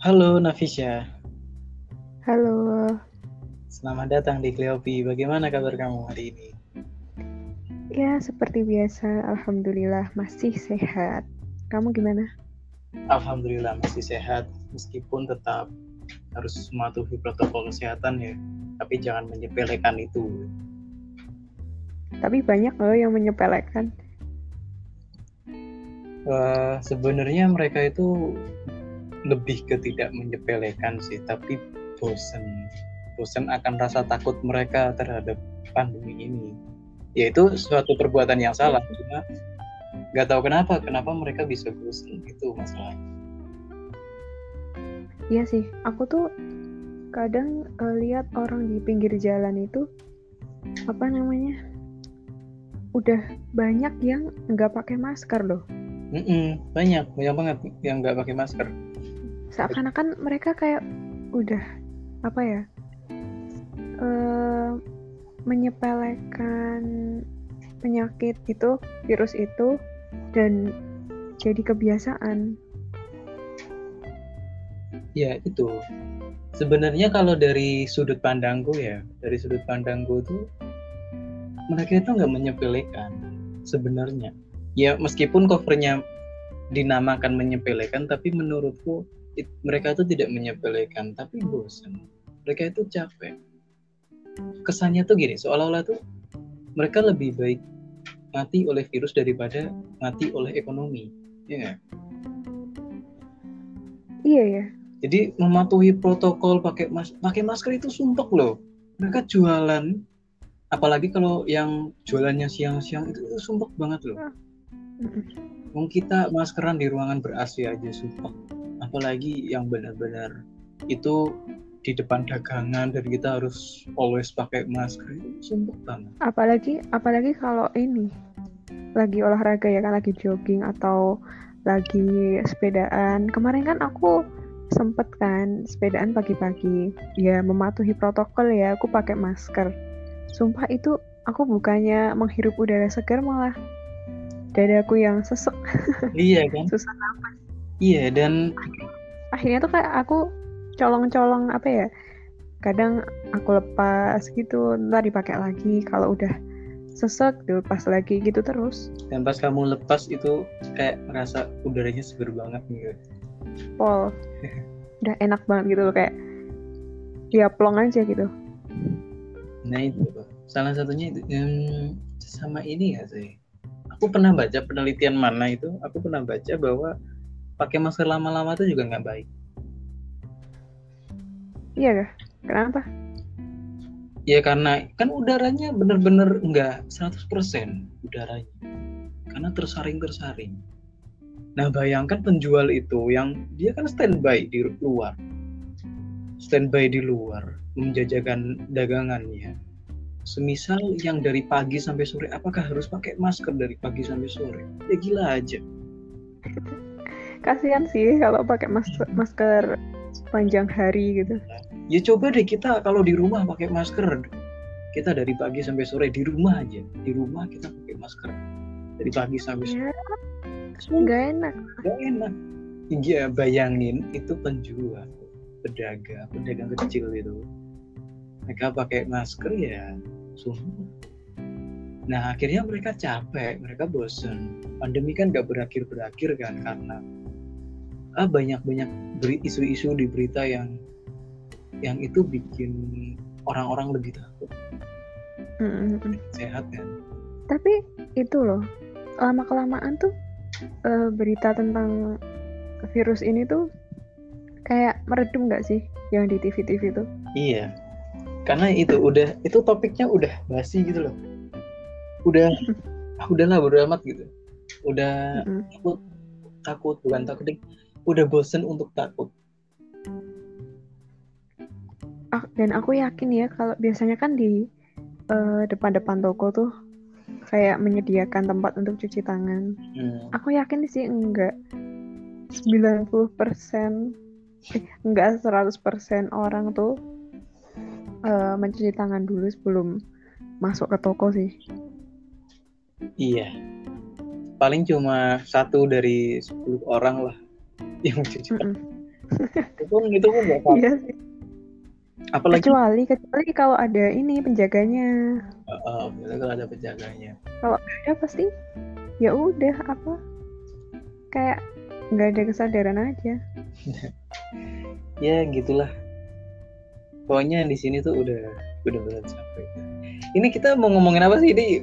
Halo Nafisya, Halo, selamat datang di Cleopi. Bagaimana kabar kamu hari ini? ya seperti biasa, Alhamdulillah masih sehat. Kamu gimana? Alhamdulillah masih sehat, meskipun tetap harus mematuhi protokol kesehatan ya. Tapi jangan menyepelekan itu. Tapi banyak loh yang menyepelekan. Eh, sebenarnya mereka itu lebih ke tidak menyepelekan sih, tapi bosen. Bosen akan rasa takut mereka terhadap pandemi ini. Yaitu suatu perbuatan yang salah, cuma nggak tahu kenapa, kenapa mereka bisa bosen itu masalahnya. Iya sih, aku tuh kadang eh, lihat orang di pinggir jalan itu apa namanya? Udah banyak yang nggak pakai masker loh. Mm-mm, banyak, banyak banget yang nggak pakai masker. Seakan-akan mereka kayak udah apa ya? eh menyepelekan penyakit itu, virus itu dan jadi kebiasaan. Ya itu. Sebenarnya kalau dari sudut pandangku ya, dari sudut pandangku tuh mereka itu nggak menyepelekan sebenarnya. Ya meskipun covernya dinamakan menyepelekan, tapi menurutku it- mereka itu tidak menyepelekan, tapi bosan. Mereka itu capek. Kesannya tuh gini, seolah-olah tuh mereka lebih baik mati oleh virus daripada mati oleh ekonomi. Ya nggak? Iya ya. Jadi mematuhi protokol pakai mas pakai masker itu sumpek loh. Mereka jualan apalagi kalau yang jualannya siang-siang itu, itu sumpek banget loh. Mm-mm. Wong kita maskeran di ruangan ber AC aja sumpek. Apalagi yang benar-benar itu di depan dagangan dan kita harus always pakai masker itu sumpek banget. apalagi apalagi kalau ini lagi olahraga ya kan lagi jogging atau lagi sepedaan. Kemarin kan aku sempet kan sepedaan pagi-pagi. Ya mematuhi protokol ya aku pakai masker. Sumpah itu aku bukannya menghirup udara segar malah. Dadaku yang sesek. Iya kan? susah Iya dan akhirnya tuh kayak aku colong-colong apa ya kadang aku lepas gitu ntar dipakai lagi kalau udah sesek dilepas lagi gitu terus dan pas kamu lepas itu kayak merasa udaranya seger banget gitu. pol udah enak banget gitu loh kayak dia plong aja gitu Nah itu salah satunya itu hmm, sama ini ya sih. Aku pernah baca penelitian mana itu, aku pernah baca bahwa pakai masker lama-lama itu juga nggak baik. iya gak kenapa Ya karena kan udaranya bener-bener nggak 100% udaranya. Karena tersaring-tersaring. Nah bayangkan penjual itu yang dia kan standby di luar. Standby di luar, menjajakan dagangannya. Semisal yang dari pagi sampai sore, apakah harus pakai masker dari pagi sampai sore? Ya gila aja. Kasihan sih kalau pakai masker masker sepanjang hari gitu Ya coba deh kita kalau di rumah pakai masker. Kita dari pagi sampai sore di rumah aja. Di rumah kita pakai masker. Dari pagi sampai sore. ya nggak enak Gak enak. Ya bayangin itu penjual, pedagang, pedagang kecil itu. Mereka pakai masker ya sungguh. Nah akhirnya mereka capek, mereka bosen. Pandemi kan gak berakhir-berakhir kan karena ah banyak-banyak beri isu-isu di berita yang yang itu bikin orang-orang lebih takut Mm-mm. sehat kan. tapi itu loh lama kelamaan tuh eh, berita tentang virus ini tuh kayak meredum nggak sih yang di TV-TV tuh Iya. Karena itu udah itu topiknya udah basi gitu loh. Udah ah, udahlah bodo amat gitu. Udah Mm-mm. takut takut bukan takut. Udah bosen untuk takut. Ah, dan aku yakin ya kalau biasanya kan di eh, depan-depan toko tuh kayak menyediakan tempat untuk cuci tangan. Hmm. Aku yakin sih enggak 90% eh, enggak 100% orang tuh eh, mencuci tangan dulu sebelum masuk ke toko sih. Iya. Paling cuma satu dari 10 orang lah yang. Mm-mm. itu pun itu pun nggak apa Iya sih. apalagi Kecuali kecuali kalau ada ini penjaganya. uh, kalau ada penjaganya Ya pasti ya udah apa kayak nggak ada kesadaran aja. ya gitulah pokoknya di sini tuh udah udah berat capek ini kita mau ngomongin apa sih ini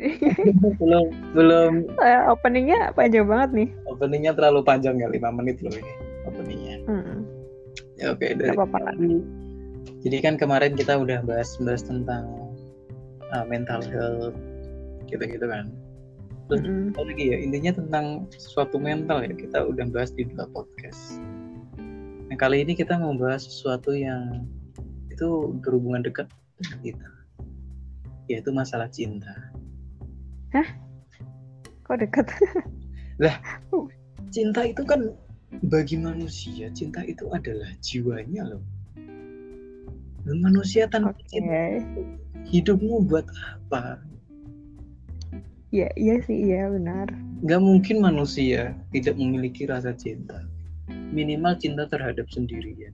belum belum Eh, openingnya panjang banget nih. Openingnya terlalu panjang ya lima menit loh ini openingnya Mm-mm. ya oke dari apa-apa lah. jadi kan kemarin kita udah bahas bahas tentang uh, mental health gitu-gitu kan terus Mm-mm. apa lagi ya intinya tentang sesuatu mental ya kita udah bahas di dua podcast nah kali ini kita mau bahas sesuatu yang itu berhubungan dekat dengan kita yaitu masalah cinta Kok dekat? cinta itu kan bagi manusia cinta itu adalah jiwanya loh. Dan manusia tanpa Oke. cinta hidupmu buat apa? Iya, iya sih, iya benar. nggak mungkin manusia tidak memiliki rasa cinta. Minimal cinta terhadap sendirian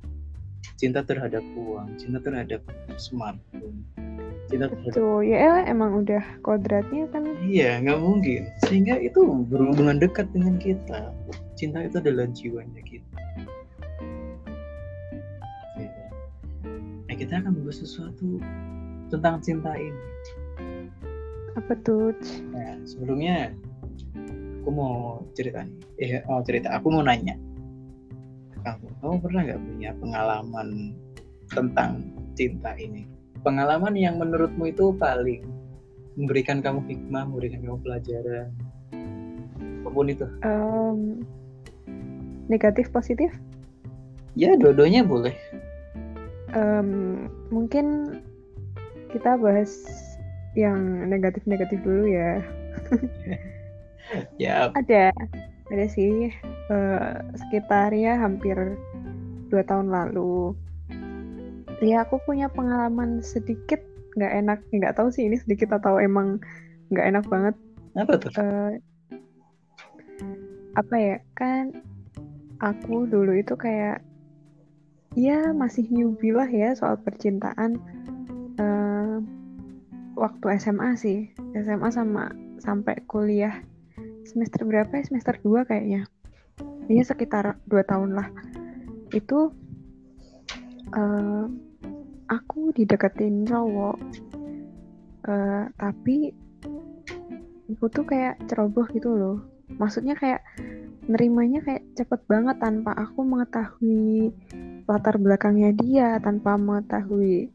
cinta terhadap uang cinta terhadap smartphone cinta terhadap Tuh, ya elah, emang udah kodratnya kan. iya nggak mungkin sehingga itu berhubungan dekat dengan kita cinta itu adalah jiwanya kita nah kita akan membahas sesuatu tentang cinta ini Apa tuh? Nah, sebelumnya aku mau cerita nih. Eh, mau cerita. Aku mau nanya. Kamu, kamu pernah nggak punya pengalaman tentang cinta ini? Pengalaman yang menurutmu itu paling memberikan kamu hikmah, memberikan kamu pelajaran, apa pun itu. Em, negatif positif? Ya, dua-duanya boleh. Em, mungkin kita bahas yang negatif-negatif dulu ya. Ya, Ada, ada sih eh, sekitar ya hampir dua tahun lalu. Ya aku punya pengalaman sedikit nggak enak, nggak tahu sih ini sedikit atau emang nggak enak banget. apa tuh? Eh, apa ya kan aku dulu itu kayak ya masih newbie lah ya soal percintaan Eh, waktu SMA sih SMA sama sampai kuliah semester berapa ya semester 2 kayaknya ini sekitar dua tahun lah itu eh, aku dideketin cowok. Eh, tapi aku tuh kayak ceroboh gitu loh. Maksudnya kayak nerimanya kayak cepet banget tanpa aku mengetahui latar belakangnya dia tanpa mengetahui.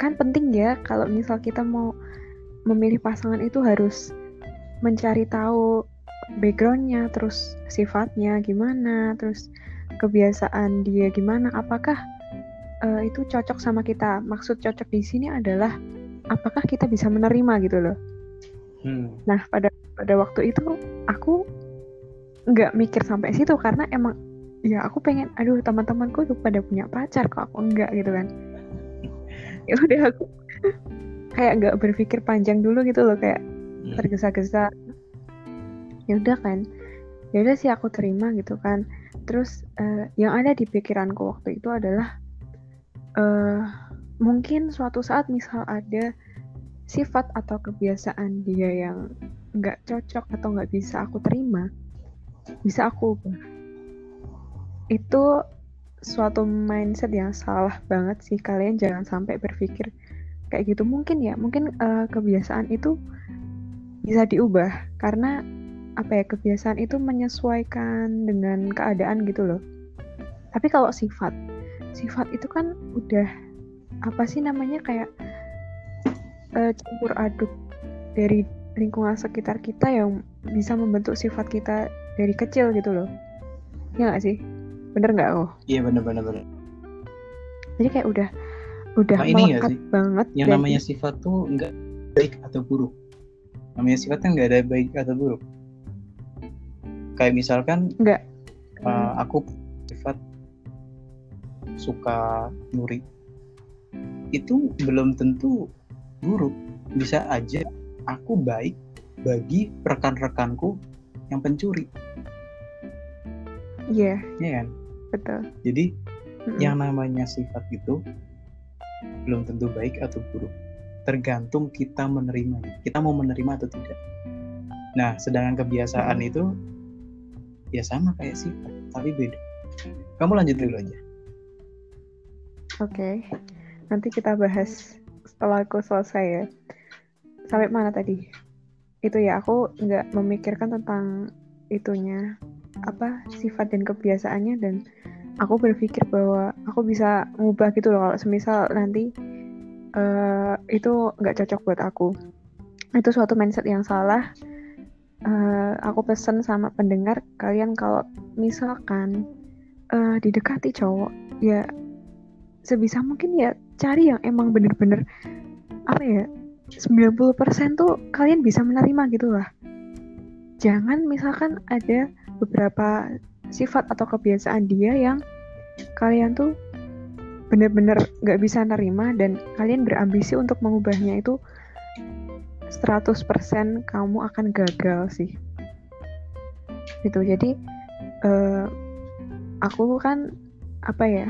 Kan penting ya kalau misal kita mau memilih pasangan itu harus mencari tahu backgroundnya terus sifatnya gimana terus kebiasaan dia gimana apakah eh, itu cocok sama kita maksud cocok di sini adalah apakah kita bisa menerima gitu loh Hmm. Nah, pada pada waktu itu aku nggak mikir sampai situ karena emang ya aku pengen aduh teman-temanku tuh pada punya pacar kok aku enggak gitu kan. Ya udah aku kayak nggak berpikir panjang dulu gitu loh kayak Hmm. tergesa-gesa. Ya udah kan. Ya udah sih aku terima gitu kan. Terus eh, yang ada di pikiranku waktu itu adalah eh mungkin suatu saat misal ada sifat atau kebiasaan dia yang nggak cocok atau nggak bisa aku terima, bisa aku ubah. Itu suatu mindset yang salah banget sih. Kalian jangan sampai berpikir kayak gitu. Mungkin ya mungkin eh, kebiasaan itu bisa diubah karena apa ya kebiasaan itu menyesuaikan dengan keadaan gitu loh. Tapi kalau sifat sifat itu kan udah apa sih namanya kayak eh, campur aduk dari lingkungan sekitar kita yang bisa membentuk sifat kita dari kecil gitu loh ya nggak sih bener nggak oh Iya benar-benar. benar. jadi kayak udah udah Nah, ini melekat sih? banget Yang dan namanya sifat tuh nggak baik atau buruk. Namanya sifat kan nggak ada baik atau buruk. Kayak misalkan nggak uh, aku sifat suka nyuri itu belum tentu buruk bisa aja aku baik bagi rekan-rekanku yang pencuri iya ya kan betul Jadi Mm-mm. yang namanya sifat itu belum tentu baik atau buruk. Tergantung kita menerima. Kita mau menerima atau tidak. Nah, sedangkan kebiasaan itu ya sama kayak sifat, tapi beda. Kamu lanjut dulu aja. Oke, nanti kita bahas setelah aku selesai ya. Sampai mana tadi? Itu ya, aku nggak memikirkan tentang itunya, apa sifat dan kebiasaannya dan aku berpikir bahwa aku bisa ngubah gitu loh kalau semisal nanti eh, itu nggak cocok buat aku. Itu suatu mindset yang salah. Eh, aku pesen sama pendengar kalian kalau misalkan eh, didekati cowok, ya sebisa mungkin ya cari yang emang bener-bener apa ya 90% tuh kalian bisa menerima gitu lah. Jangan misalkan ada beberapa sifat atau kebiasaan dia yang kalian tuh bener-bener gak bisa nerima dan kalian berambisi untuk mengubahnya itu 100% kamu akan gagal sih. Gitu jadi eh, aku kan apa ya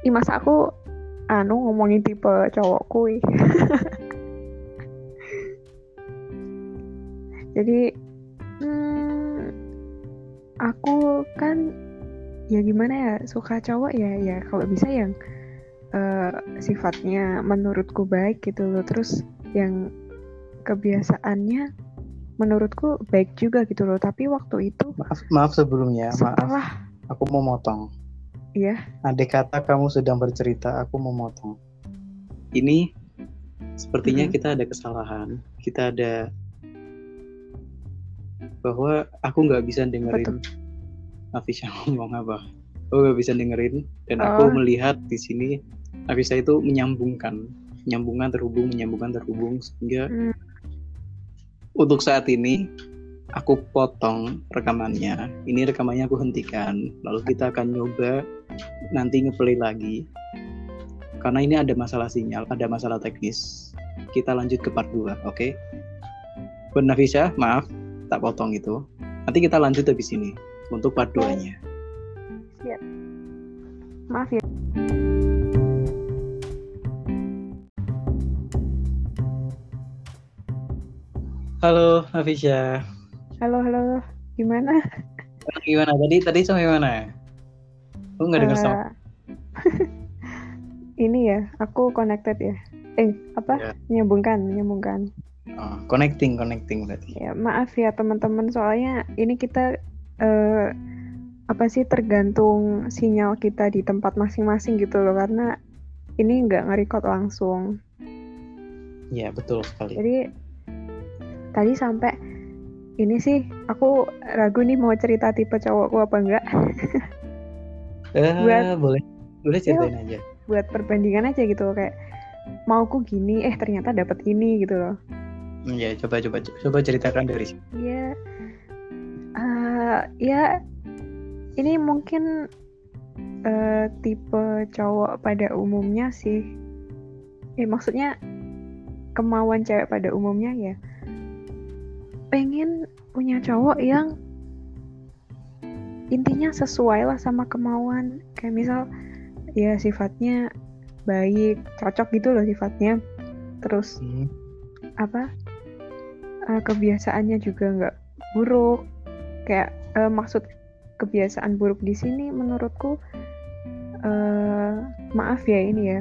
Ih, masa aku anu ngomongin tipe cowokku. Jadi hmm, aku kan ya gimana ya suka cowok ya ya kalau bisa yang eh, sifatnya menurutku baik gitu loh terus yang kebiasaannya menurutku baik juga gitu loh tapi waktu itu Maaf, maaf sebelumnya, maaf. setelah Aku mau motong. Ya Andai kata kamu sedang bercerita, aku mau motong. Ini sepertinya Mm-mm. kita ada kesalahan. Kita ada bahwa aku nggak bisa dengerin Afisa ngomong apa. Aku nggak bisa dengerin dan aku Oh. melihat di sini Afisa itu menyambungkan, menyambungkan terhubung, menyambungkan terhubung sehingga Hmm. untuk saat ini aku potong rekamannya. Ini rekamannya aku hentikan. Lalu kita akan nyoba nanti ngeplay lagi. Karena ini ada masalah sinyal, ada masalah teknis. Kita lanjut ke part 2, oke? Benar Nafisa, maaf tak potong itu. Nanti kita lanjut habis ini untuk part 2-nya. maaf ya Halo Nafisa. halo halo gimana Gimana tadi? Tadi sampai mana? Aku nggak dengar sama. Eh, ini ya, aku connected ya. Eh, apa? Ya. Menyambungkan, menyambungkan. Oh, connecting, connecting berarti. Ya, maaf ya teman-teman, soalnya ini kita eh, apa sih tergantung sinyal kita di tempat masing-masing gitu loh, karena ini nggak nge-record langsung. Iya, betul sekali. Jadi tadi sampai ini sih aku ragu nih mau cerita tipe cowokku apa enggak. Eh, buat- boleh boleh ceritain aja. Buat perbandingan aja gitu kayak mauku gini, eh ternyata dapat ini gitu loh. Iya, coba coba coba ceritakan dari sini. Iya. Eh, ya ini mungkin eh, tipe cowok pada umumnya sih. Eh maksudnya kemauan cewek pada umumnya ya pengen punya cowok yang intinya sesuai lah sama kemauan. Kayak misal ya sifatnya baik, cocok gitu loh sifatnya. Terus Hmm. apa eh, kebiasaannya juga nggak buruk kayak eh, maksud kebiasaan buruk di sini menurutku eh maaf ya ini ya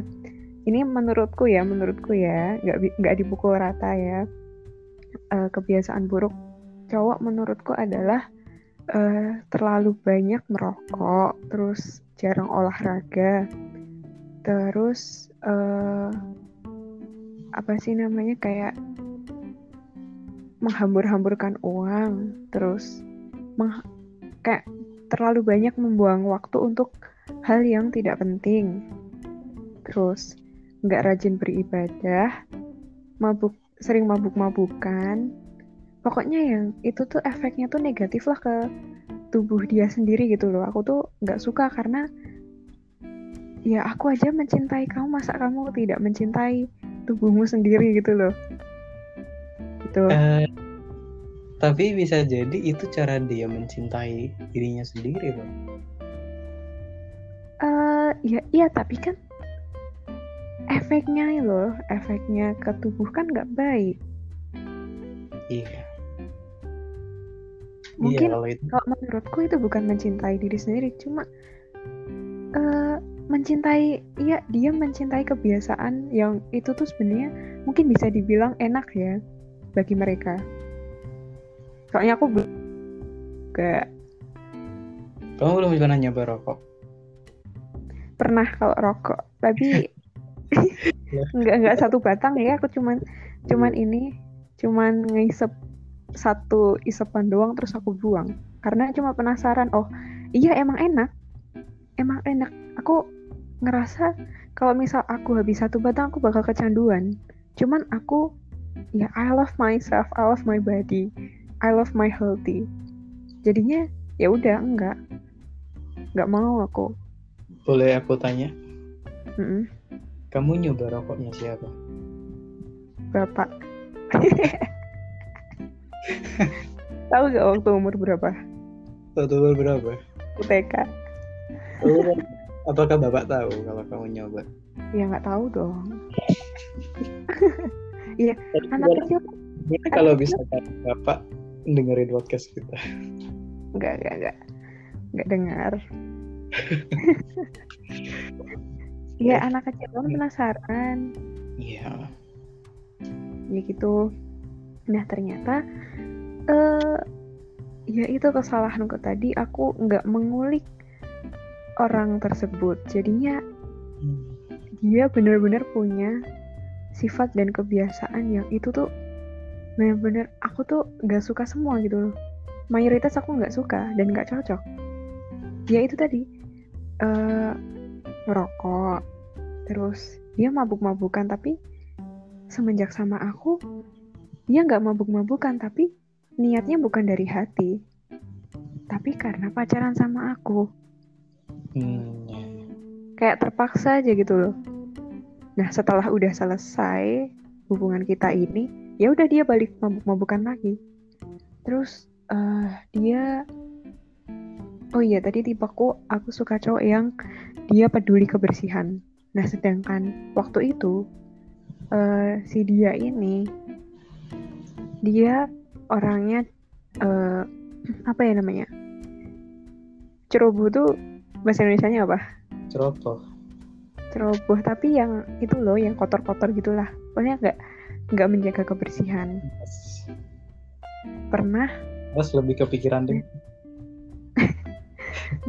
ini menurutku ya menurutku ya nggak nggak dipukul rata ya Eh, kebiasaan buruk cowok menurutku adalah eh, terlalu banyak merokok terus jarang olahraga. Terus eh, apa sih namanya kayak menghambur-hamburkan uang terus meng- kayak terlalu banyak membuang waktu untuk hal yang tidak penting. Terus nggak rajin beribadah mabuk sering mabuk-mabukan pokoknya yang itu tuh efeknya tuh negatif lah ke tubuh dia sendiri gitu loh. Aku tuh nggak suka karena ya aku aja mencintai kamu masa kamu tidak mencintai tubuhmu sendiri gitu loh. Gitu. Eh, tapi bisa jadi itu cara dia mencintai dirinya sendiri loh. eh ya iya tapi kan efeknya loh efeknya ke tubuh kan nggak baik. Iya Mungkin iya kalau menurutku itu bukan mencintai diri sendiri cuma eh mencintai ya dia mencintai kebiasaan yang itu tuh sebenarnya mungkin bisa dibilang enak ya bagi mereka. Soalnya aku belum gak kamu belum pernah nyoba rokok? Pernah kalau rokok tapi nggak nggak satu batang ya aku cuman cuman ini cuman ngisep satu isepan doang terus aku buang. Karena cuma penasaran oh iya emang enak. Emang enak. Aku ngerasa kalau misal aku habis satu batang aku bakal kecanduan. Cuman aku ya I love myself I love my body I love my healthy. Jadinya ya udah enggak. Nggak mau aku. Boleh aku tanya? Mm-mm. kamu nyoba rokoknya siapa? Bapak tahu gak waktu umur berapa? Tahu umur berapa? UTK apakah bapak tahu kalau kamu nyoba? Ya nggak tahu dong. Iya, anak kecil Gimana kalau bisa bapak dengerin podcast kita. Nggak nggak nggak. Nggak dengar. Iya anak kecil kan penasaran. Iya. Ya gitu nah ternyata eh ya itu kesalahanku tadi aku nggak mengulik orang tersebut. Jadinya dia benar-benar punya sifat dan kebiasaan yang itu tuh benar-benar aku tuh nggak suka semua gitu loh. Mayoritas aku nggak suka dan nggak cocok. Ya itu tadi eh merokok terus dia mabuk-mabukan tapi semenjak sama aku dia nggak mabuk-mabukan tapi niatnya bukan dari hati tapi karena pacaran sama aku Hmm, ya. kayak terpaksa aja gitu loh. Nah setelah udah selesai hubungan kita ini, ya udah dia balik mabuk-mabukan lagi. Terus eh dia, oh iya tadi tipeku aku suka cowok yang dia peduli kebersihan. Nah sedangkan waktu itu eh si dia ini dia orangnya eh apa ya namanya? Ceroboh tuh bahasa Indonesia-nya apa? ceroboh. Ceroboh tapi yang itu loh yang kotor-kotor gitulah. Pokoknya nggak nggak menjaga kebersihan. Pernah? Mas lebih kepikiran deh.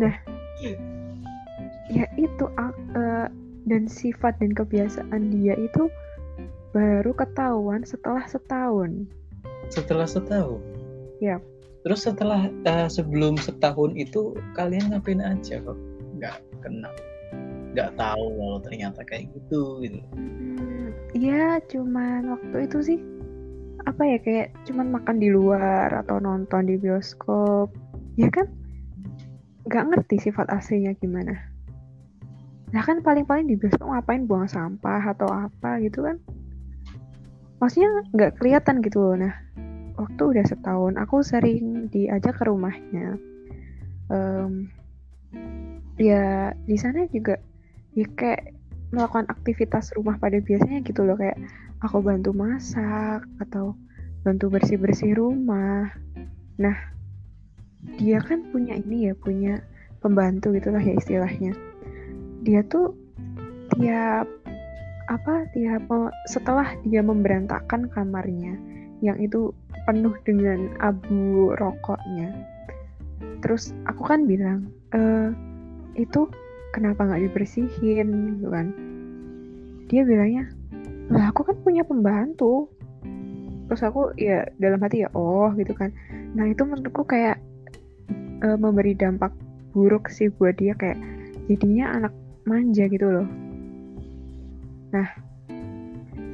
Ya itu eh, dan sifat dan kebiasaan dia itu baru ketahuan setelah setahun setelah setahun. Yap. terus setelah eh, sebelum setahun itu kalian ngapain aja kok? Nggak kenal. Nggak tahu kalau ternyata kayak gitu gitu. Hmm, ya cuman waktu itu sih apa ya kayak cuman makan di luar atau nonton di bioskop. Ya kan? Nggak ngerti sifat aslinya gimana. Nah kan paling-paling di bioskop ngapain buang sampah atau apa gitu kan maksudnya nggak kelihatan gitu loh nah waktu udah setahun aku sering diajak ke rumahnya Em, ya di sana juga ya kayak melakukan aktivitas rumah pada biasanya gitu loh kayak aku bantu masak atau bantu bersih-bersih rumah. Nah, dia kan punya ini ya, punya pembantu gitulah ya istilahnya. Dia tuh tiap apa me- setelah dia memberantakan kamarnya yang itu penuh dengan abu rokoknya. Terus aku kan bilang, eh itu kenapa nggak dibersihin? Gitu kan. Dia bilangnya lah aku kan punya pembantu. Terus aku ya dalam hati ya oh gitu kan. Nah itu menurutku kayak eh, memberi dampak buruk sih buat dia kayak jadinya anak manja gitu loh nah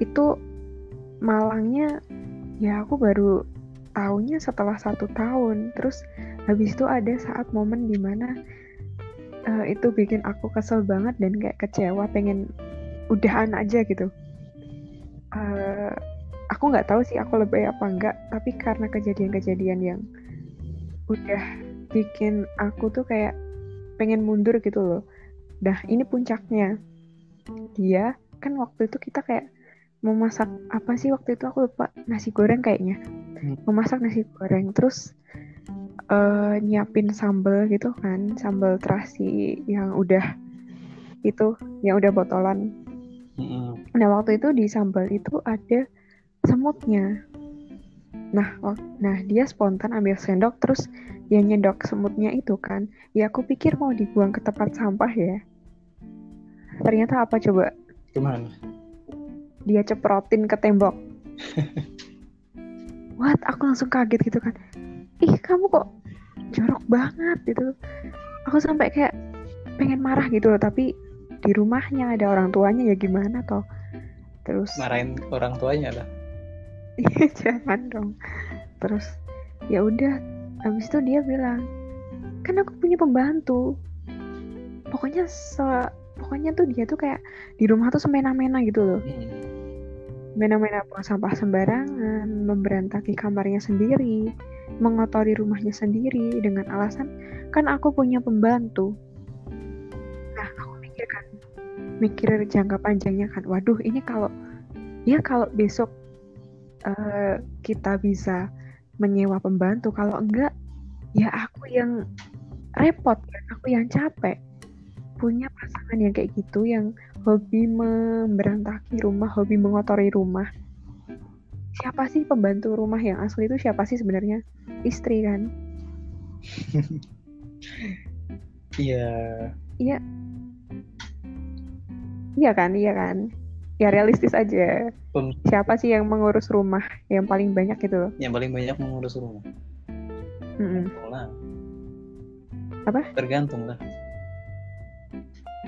itu malangnya ya aku baru taunya setelah satu tahun. Terus habis itu ada saat momen di mana eh, itu bikin aku kesel banget dan kayak kecewa pengen udahan aja gitu. Eh, aku nggak tahu sih aku lebih apa enggak tapi karena kejadian-kejadian yang udah bikin aku tuh kayak pengen mundur gitu loh. Dah, ini puncaknya. Dia kan waktu itu kita kayak memasak apa sih waktu itu aku lupa nasi goreng kayaknya. Hmm. Memasak nasi goreng terus eh, nyiapin sambal gitu kan, sambal terasi yang udah itu, yang udah botolan. Mm-mm. Nah, waktu itu di sambal itu ada semutnya. Nah, nah dia spontan ambil sendok terus dia nyendok semutnya itu kan. Ya aku pikir mau dibuang ke tempat sampah ya. Ternyata apa coba? Gimana? Dia ceprotin ke tembok. What? Aku langsung kaget gitu kan. Ih, kamu kok jorok banget gitu. Aku sampai kayak pengen marah gitu loh, tapi di rumahnya ada orang tuanya ya gimana toh. Terus Marahin orang tuanya lah. Iya, jangan dong. Terus ya udah, habis itu dia bilang, kan aku punya pembantu. Pokoknya se pokoknya tuh dia tuh kayak di rumah tuh semena-mena gitu loh. Mm. Semena-mena buang sampah sembarangan, memberantaki kamarnya sendiri, mengotori rumahnya sendiri dengan alasan kan aku punya pembantu. Nah, aku mikir kan, mikir jangka panjangnya kan, waduh ini kalau ya kalau besok eh, kita bisa menyewa pembantu, kalau enggak ya aku yang repot kan, aku yang capek. Punya pasangan yang kayak gitu yang hobi memberantaki rumah, hobi mengotori rumah. Siapa sih pembantu rumah yang asli itu siapa sih sebenarnya? Istri kan? Iya. Iya kan, iya kan. Ya realistis aja. Pem- Siapa sih yang mengurus rumah yang paling banyak loh? yang paling banyak mengurus rumah. Tergantung lah. Apa? Tergantung lah.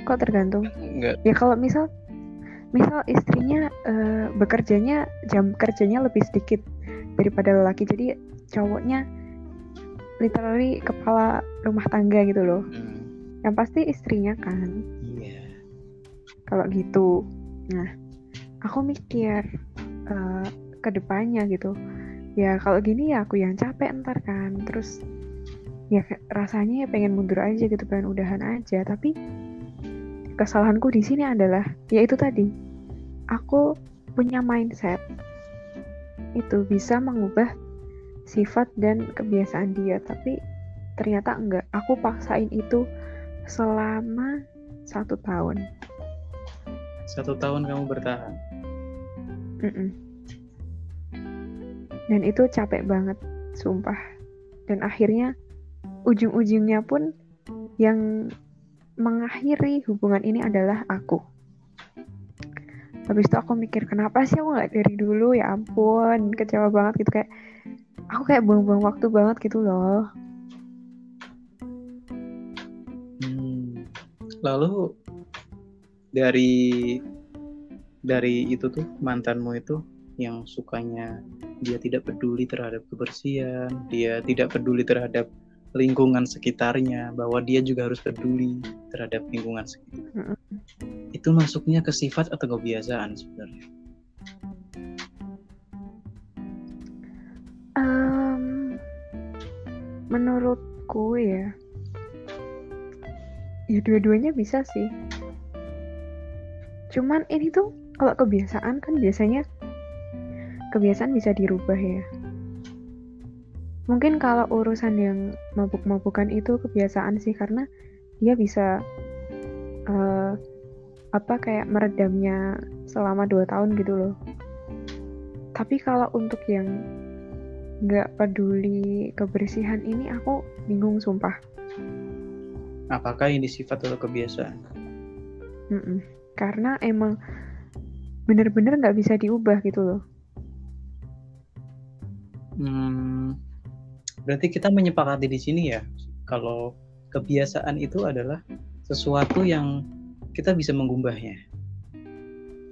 Kok tergantung? Enggak. Ya kalau misal misal istrinya eh, bekerjanya jam kerjanya lebih sedikit daripada lelaki, jadi cowoknya literally kepala rumah tangga gitu loh. Mm. Yang pasti istrinya kan. Iya. kalau gitu nah aku mikir eh, ke depannya gitu ya kalau gini ya aku yang capek ntar kan terus ya rasanya ya pengen mundur aja gitu pengen udahan aja tapi kesalahanku di sini adalah ya itu tadi aku punya mindset itu bisa mengubah sifat dan kebiasaan dia tapi ternyata enggak aku paksain itu selama satu tahun Satu tahun kamu bertahan. Mm-mm. Dan itu capek banget, sumpah. Dan akhirnya ujung-ujungnya pun yang mengakhiri hubungan ini adalah aku. Habis itu aku mikir kenapa sih aku nggak dari dulu ya ampun kecewa banget gitu kayak aku kayak buang-buang waktu banget gitu loh. Hmm. Lalu dari dari itu tuh mantanmu itu yang sukanya dia tidak peduli terhadap kebersihan, dia tidak peduli terhadap lingkungan sekitarnya, bahwa dia juga harus peduli terhadap lingkungan sekitar. Mm-mm. Itu masuknya ke sifat atau kebiasaan sebenarnya? Em, menurutku ya, ya dua-duanya bisa sih. Cuman ini tuh kalau kebiasaan kan biasanya kebiasaan bisa dirubah ya. Mungkin kalau urusan yang mabuk-mabukan itu kebiasaan sih karena dia bisa eh, apa kayak meredamnya selama dua tahun gitu loh. Tapi kalau untuk yang nggak peduli kebersihan ini aku bingung sumpah. Apakah ini sifat atau kebiasaan? Mm-mm. Karena emang bener-bener nggak bisa diubah gitu loh. Hmm, berarti kita menyepakati di sini ya, kalau kebiasaan itu adalah sesuatu yang kita bisa mengubahnya.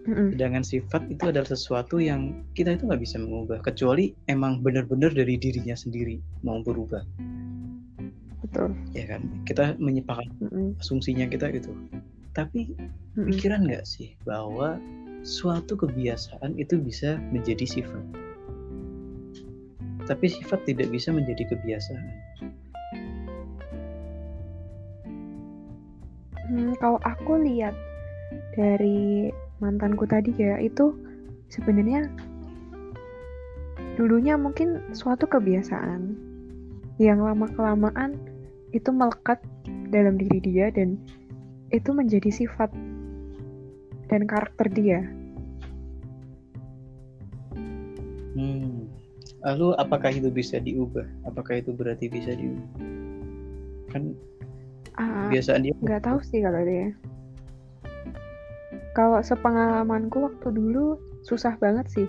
Sedangkan sifat itu adalah sesuatu yang kita itu nggak bisa mengubah, kecuali emang benar-benar dari dirinya sendiri mau berubah, Betul. ya kan? Kita menyepakati Mm-mm. asumsinya kita itu. Tapi Mm-mm. pikiran nggak sih bahwa suatu kebiasaan itu bisa menjadi sifat, tapi sifat tidak bisa menjadi kebiasaan. Hmm, kalau aku lihat dari mantanku tadi ya itu sebenarnya dulunya mungkin suatu kebiasaan yang lama kelamaan itu melekat dalam diri dia dan itu menjadi sifat dan karakter dia. Hmm. Lalu apakah itu bisa diubah? Apakah itu berarti bisa diubah? Kan Ah, biasaan dia nggak tahu sih kalau dia. Kalau sepengalamanku waktu dulu susah banget sih.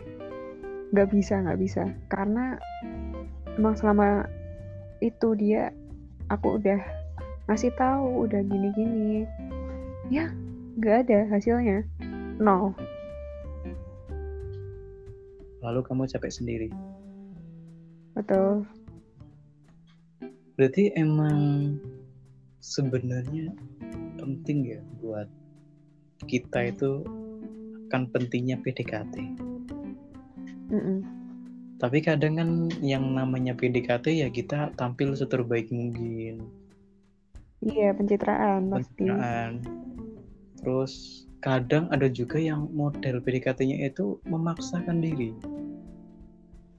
Nggak bisa, nggak bisa. Karena emang selama itu dia aku udah ngasih tahu, udah gini-gini. Ya, nggak ada hasilnya. Nol. lalu kamu capek sendiri. Betul. Berarti emang sebenarnya penting ya buat kita itu kan pentingnya PDKT. Mm-mm. Tapi kadang kan yang namanya PDKT ya kita tampil seterbaik mungkin. Iya, pencitraan pasti. pencitraan. Terus kadang ada juga yang model PDKT-nya itu memaksakan diri.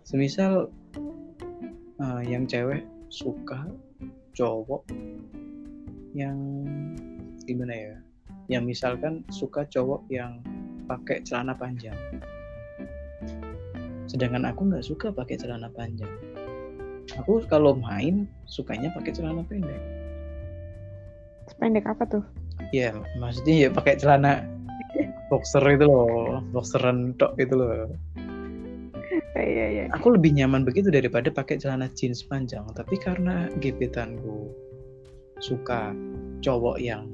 Semisal eh, yang cewek suka cowok yang gimana ya? Yang misalkan suka cowok yang pakai celana panjang. Sedangkan aku nggak suka pakai celana panjang. Aku kalau main sukanya pakai celana pendek. Pendek apa tuh? Ya, maksudnya ya pakai celana boxer itu loh, boxeran tok itu loh. Eh, Iya, iya. Aku lebih nyaman begitu daripada pakai celana jeans panjang. Tapi karena gebetanku suka cowok yang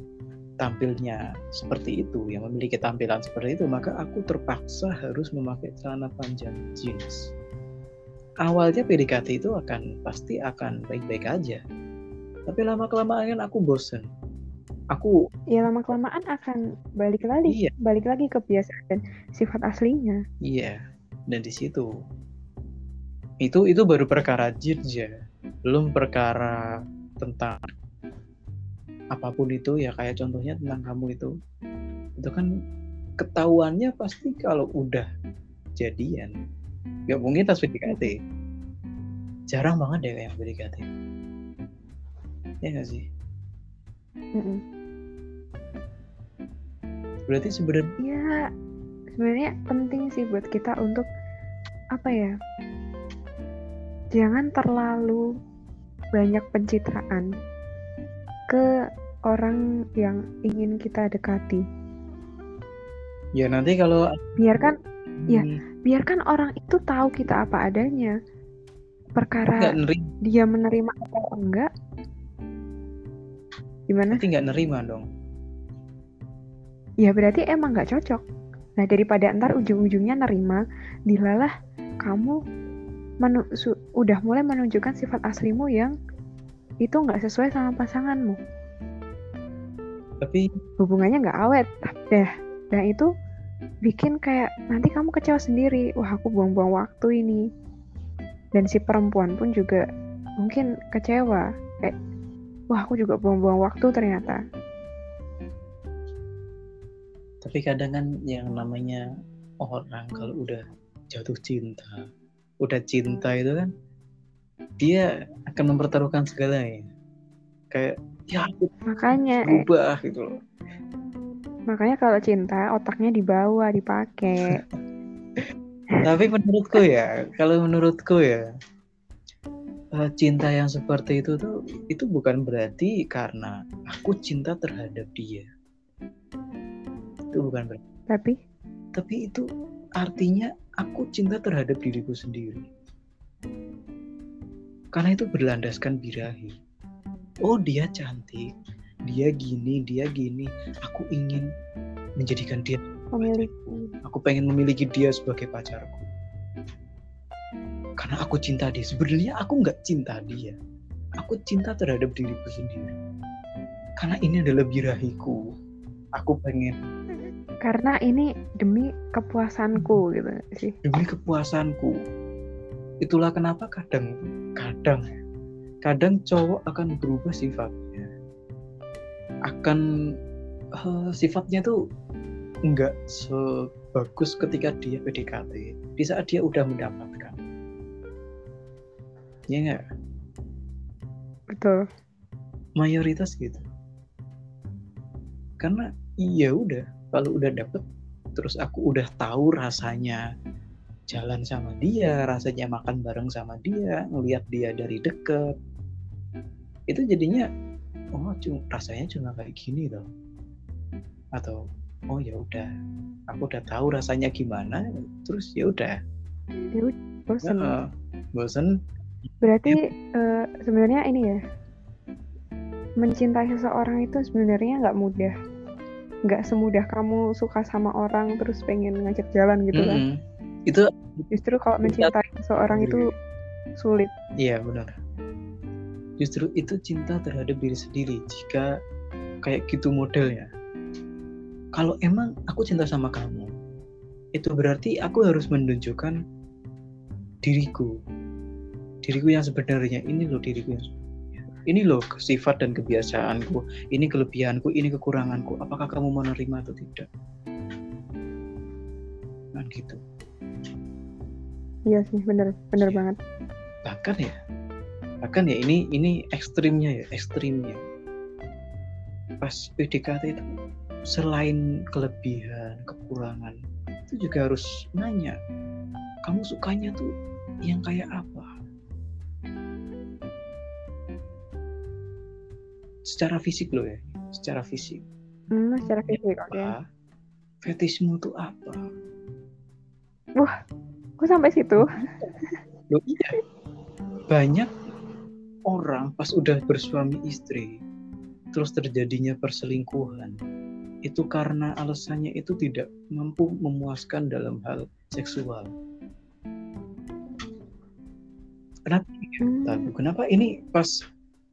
tampilnya seperti itu, yang memiliki tampilan seperti itu, maka aku terpaksa harus memakai celana panjang jeans. Awalnya PDKT itu akan pasti akan baik-baik aja. Tapi lama kelamaan kan aku bosen. Aku Ya lama kelamaan akan balik lagi, iya, balik lagi ke kebiasaan dan sifat aslinya. Iya, dan di situ. Itu itu baru perkara jirja, belum perkara tentang apa pun itu ya kayak contohnya tentang kamu itu, itu kan ketahuannya pasti kalau udah jadian, nggak mungkin tas PDKT, jarang banget deh yang PDKT, ya nggak sih? Mm-mm. Berarti sebenarnya Ya sebenarnya penting sih buat kita untuk apa ya? Jangan terlalu banyak pencitraan ke orang yang ingin kita dekati. ya nanti kalau Biarkan Ya. hmm, biarkan orang itu tahu kita apa adanya. Perkara dia menerima atau enggak, gimana? nanti nggak nerima dong. Ya berarti emang nggak cocok. Nah daripada ntar ujung-ujungnya nerima, dilalah kamu menu- udah mulai menunjukkan sifat aslimu yang itu nggak sesuai sama pasanganmu. Tapi Hubungannya nggak awet. Dah, dan itu bikin kayak nanti kamu kecewa sendiri. Wah aku buang-buang waktu ini. Dan si perempuan pun juga mungkin kecewa. Kayak, wah aku juga buang-buang waktu ternyata. Tapi kadang kan yang namanya orang kalau udah jatuh cinta, udah cinta itu kan dia akan mempertaruhkan segalanya. Kayak ya aku Makanya, eh, berubah gitu loh. makanya kalau cinta otaknya dibawa, dipakai. Tapi menurutku ya, kalau menurutku ya eh, cinta yang seperti itu tuh itu bukan berarti karena aku cinta terhadap dia. Itu bukan berarti. Tapi Tapi itu artinya aku cinta terhadap diriku sendiri. Karena itu berlandaskan birahi. Oh dia cantik, dia gini, dia gini. Aku ingin menjadikan dia, memiliki aku pengen memiliki dia sebagai pacarku. Karena aku cinta dia. Sebenarnya aku nggak cinta dia. Aku cinta terhadap diriku sendiri. Karena ini adalah birahiku. Aku pengen karena ini demi kepuasanku gitu nggak sih. demi kepuasanku. Itulah kenapa kadang kadang kadang cowok akan berubah sifatnya. Akan uh, sifatnya tuh nggak sebagus ketika dia PDKT di saat dia udah mendapatkan ya nggak betul mayoritas gitu karena iya udah kalau udah dapet terus aku udah tahu rasanya jalan sama dia rasanya makan bareng sama dia ngelihat dia dari deket itu jadinya oh cuma rasanya cuma kayak gini loh. Atau oh ya udah aku udah tahu rasanya gimana terus ya udah. Ya udah bosen. Uh, bosen. Berarti uh, sebenarnya ini ya mencintai seseorang itu sebenarnya nggak mudah nggak semudah kamu suka sama orang terus pengen ngajak jalan gitu mm -hmm. kan itu justru kalau mencintai seseorang itu sulit. Iya benar. Justru itu cinta terhadap diri sendiri jika kayak gitu modelnya. Kalau emang aku cinta sama kamu itu berarti aku harus menunjukkan diriku. Diriku yang sebenarnya ini loh diriku yang ini loh sifat dan kebiasaanku. Ini kelebihanku ini kekuranganku. Apakah kamu menerima atau tidak? Kan gitu. Iya sih bener bener ya. banget. Bahkan ya bahkan ya ini ini ekstrimnya ya ekstrimnya. Pas PDKT itu selain kelebihan, kekurangan, itu juga harus nanya, kamu sukanya tuh yang kayak apa? Secara fisik loh ya, secara fisik. Hmm, secara fisik, oke. Okay. Fetismu tuh apa? Wah, kok sampai situ? Loh iya. Banyak orang pas udah bersuami istri, terus terjadinya perselingkuhan, itu karena alasannya itu tidak mampu memuaskan dalam hal seksual. Kenapa? Hmm. Kenapa ini pas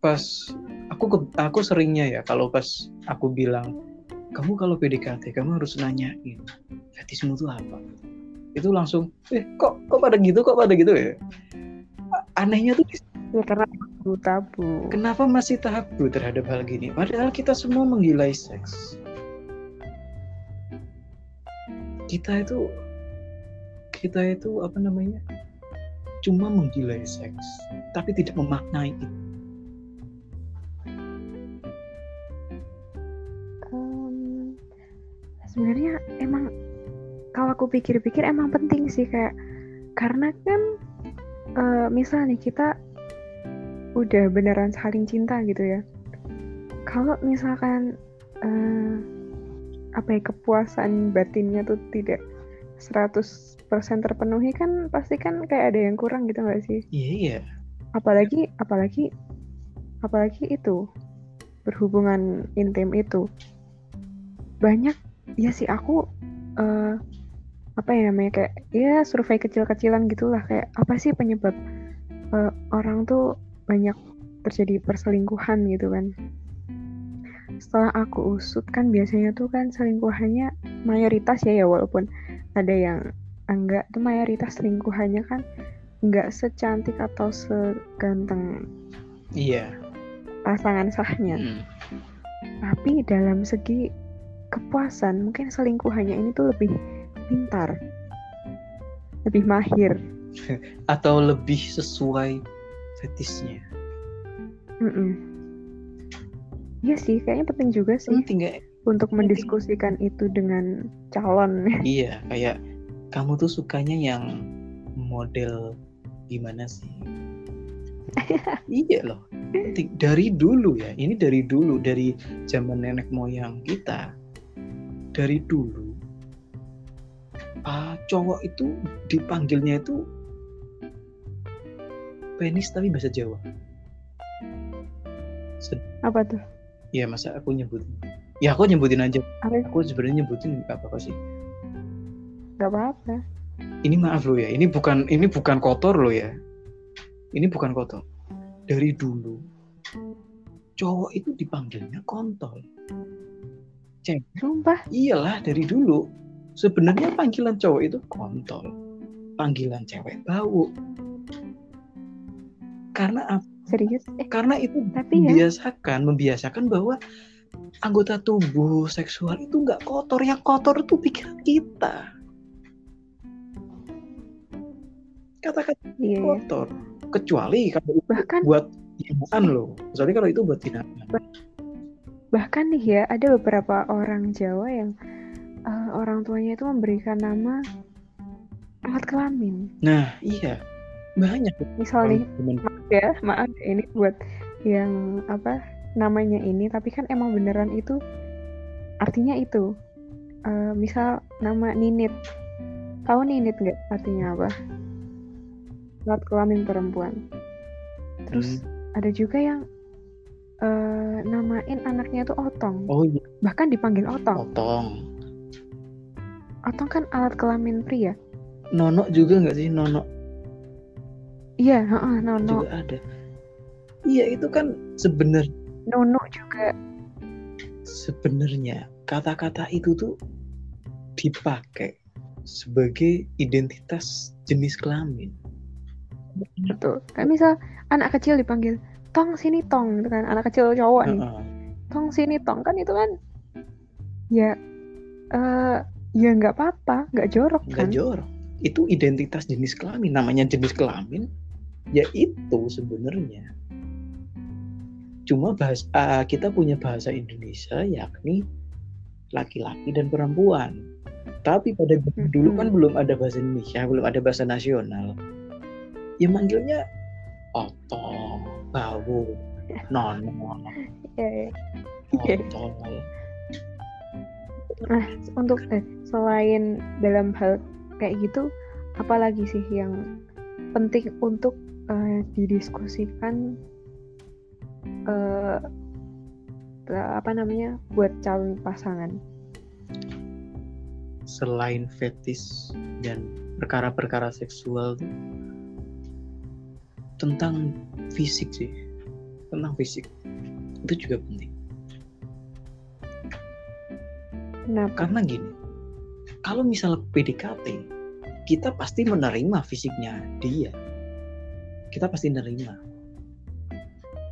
pas aku aku seringnya ya kalau pas aku bilang kamu kalau PDKT kamu harus nanyain fetismu itu apa? Itu langsung eh kok kok pada gitu kok pada gitu ya? Anehnya tuh ya karena tabu tabu kenapa masih tabu terhadap hal gini? Padahal kita semua menggilai seks. Kita itu kita itu apa namanya cuma menggilai seks tapi tidak memaknai itu sebenarnya emang kalau aku pikir-pikir emang penting sih kayak karena kan uh, misal nih kita udah beneran saling cinta gitu ya kalau misalkan uh, apa ya kepuasan batinnya tuh tidak 100% terpenuhi kan pasti kan kayak ada yang kurang gitu gak sih? Iya iya. Apalagi apalagi apalagi itu berhubungan intim itu banyak ya sih aku uh, apa ya namanya kayak ya survei kecil-kecilan gitulah. Kayak apa sih penyebab uh, orang tuh banyak terjadi perselingkuhan gitu kan? Setelah aku usut kan biasanya tuh kan selingkuhannya mayoritas ya ya walaupun ada yang enggak tuh mayoritas selingkuhannya kan enggak secantik atau seganteng iya. pasangan sahnya. Hmm. tapi dalam segi kepuasan mungkin selingkuhannya ini tuh lebih pintar lebih mahir atau lebih sesuai fetisnya mm -mm. Iya sih, kayaknya penting juga sih. Penting gak? Untuk mendiskusikan itu dengan calon. Iya, kayak kamu tuh sukanya yang model gimana sih? iya loh. Penting. Dari dulu ya, ini dari dulu, dari zaman nenek moyang kita. Dari dulu, uh, cowok itu dipanggilnya itu penis tapi bahasa Jawa. Apa tuh? ya masa aku nyebutin ya aku nyebutin aja Are? aku sebenarnya nyebutin nggak apa-apa sih nggak apa-apa ini maaf lo ya ini bukan ini bukan kotor lo ya ini bukan kotor dari dulu cowok itu dipanggilnya kontol cewek sumpah. Iyalah dari dulu sebenarnya panggilan cowok itu kontol. Panggilan cewek bau. Karena apa serius? Eh, karena itu tapi membiasakan ya? membiasakan bahwa anggota tubuh seksual itu nggak kotor. Yang kotor itu pikiran kita. Kata-kata Iya, iya. kotor. Kecuali kalau itu Bahkan buat hinaan loh. Kecuali kalau itu buat hinaan bahkan nih ya ada beberapa orang Jawa yang eh, orang tuanya itu memberikan nama alat kelamin. nah iya banyak Misal nih, temen maaf ya, maaf ya, ini buat yang apa namanya ini, tapi kan emang beneran itu artinya itu. Eh, misal nama Ninit, tahu Ninit nggak artinya apa? Alat kelamin perempuan. Terus ada juga yang eh, namain anaknya tuh Otong, oh iya bahkan dipanggil Otong. potong Otong kan alat kelamin pria. nono juga nggak sih nono Iya, heeh, Nono. juga ada iya itu kan sebenarnya Nono juga. sebenarnya kata-kata itu tuh dipakai sebagai identitas jenis kelamin Betul. Kayak misal anak kecil dipanggil Tong sini Tong gitu kan. Anak kecil cowok nih. Tong sini Tong. Kan itu kan ya eh ya nggak apa-apa, nggak jorok nggak kan. jorok. Itu identitas jenis kelamin. Namanya jenis kelamin ya itu sebenarnya. Cuma bahasa ah, kita punya bahasa Indonesia yakni laki-laki dan perempuan. Tapi pada dulu kan belum ada bahasa Indonesia belum ada bahasa nasional. Ya manggilnya otong bawu nono Ya, ya. Iya. otong Untuk eh, selain dalam hal kayak gitu, apalagi sih yang penting untuk eh, didiskusikan eh apa namanya buat calon pasangan. selain fetis dan perkara-perkara seksual tuh tentang fisik sih. Tentang fisik. Itu juga penting. Kenapa? karena gini kalau misal PDKT kita pasti menerima fisiknya dia. Kita pasti menerima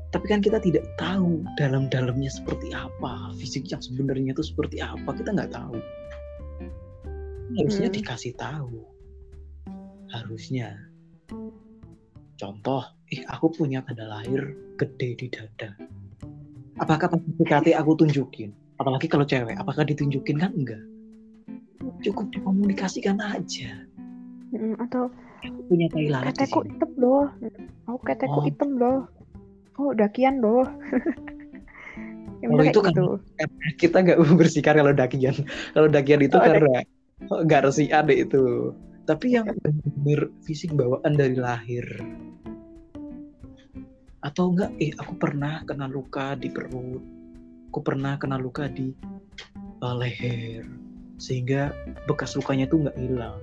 tapi kan kita tidak tahu dalam-dalamnya seperti apa fisik yang sebenarnya itu seperti apa kita nggak tahu. Harusnya Hmm. dikasih tahu. Harusnya contoh eh aku punya tanda lahir gede di dada apakah pas PDKT aku tunjukin apalagi kalau cewek apakah ditunjukin kan enggak cukup dikomunikasikan aja Mm, atau punya tai lalat keteku hitam loh. Aku keteku Oh. hitam loh. Oh, dakian loh. Kalau itu kan gitu. Karena kita nggak membersihkan kalau dakian kalau dakian itu Oh, ada- karena nggak resian deh itu tapi yang benar fisik bawaan dari lahir. Atau enggak? Eh aku pernah kena luka di perut. Aku pernah kena luka di uh, leher. Sehingga bekas lukanya itu nggak hilang.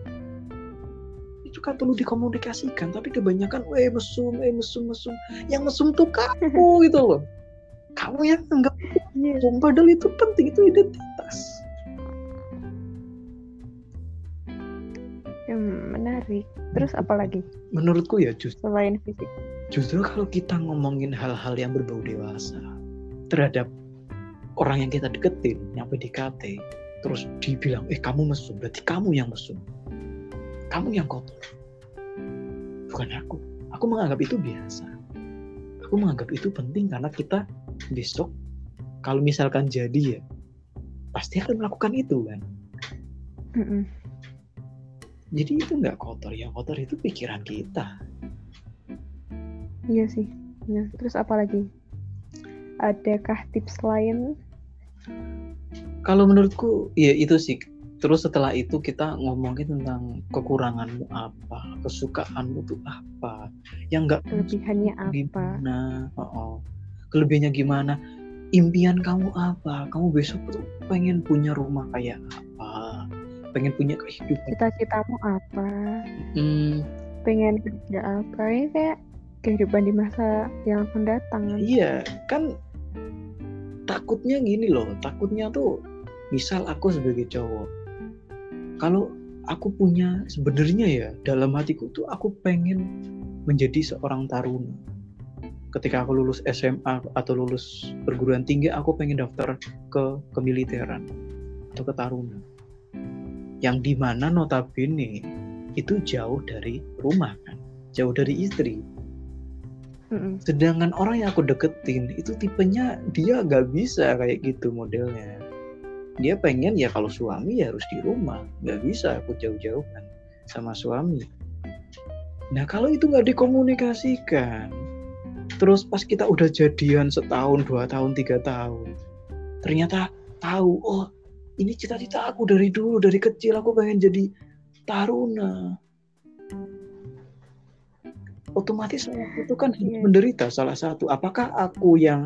Itu kan perlu dikomunikasikan tapi kebanyakan eh mesum eh mesum mesum. Yang mesum tuh kamu gitu loh. Kamu yang enggak Iya. mesum padahal itu penting itu identitas Yang menarik. Terus apa lagi? Menurutku ya justru selain fisik? justru kalau kita ngomongin hal-hal yang berbau dewasa terhadap orang yang kita deketin yang PDKT terus dibilang eh kamu mesum. Berarti kamu yang mesum. Kamu yang kotor. Bukan aku. Aku menganggap itu biasa. Aku menganggap itu penting karena kita besok kalau misalkan jadi ya pasti akan melakukan itu kan? Mm-mm. Jadi itu nggak kotor yang kotor itu pikiran kita Iya sih. Nah, terus apa lagi? Adakah tips lain? Kalau menurutku ya itu sih. Terus setelah itu kita ngomongin tentang kekuranganmu apa, kesukaanmu tuh apa, yang nggak Kelebihannya apa? gimana, oh, oh. kelebihannya gimana, impian kamu apa, kamu besok tuh pengen punya rumah kayak apa, pengen punya kehidupan, Cita-citamu apa? Hmm, Pengen kerja apa? Ini kayak kehidupan di masa yang akan datang. iya kan takutnya gini loh, takutnya tuh misal aku sebagai cowok, kalau aku punya sebenarnya ya dalam hatiku tuh aku pengen menjadi seorang taruna. ketika aku lulus SMA atau lulus perguruan tinggi aku pengen daftar ke kemiliteran atau ke taruna yang di mana notabene itu jauh dari rumah kan jauh dari istri. Mm-mm. sedangkan orang yang aku deketin itu tipenya dia gak bisa kayak gitu modelnya. Dia pengen ya kalau suami ya harus di rumah nggak bisa aku jauh-jauhan sama suami. Nah kalau itu nggak dikomunikasikan terus pas kita udah jadian setahun dua tahun tiga tahun ternyata tahu oh ini cita-cita aku dari dulu dari kecil aku pengen jadi taruna otomatis itu kan Iya. menderita salah satu apakah aku yang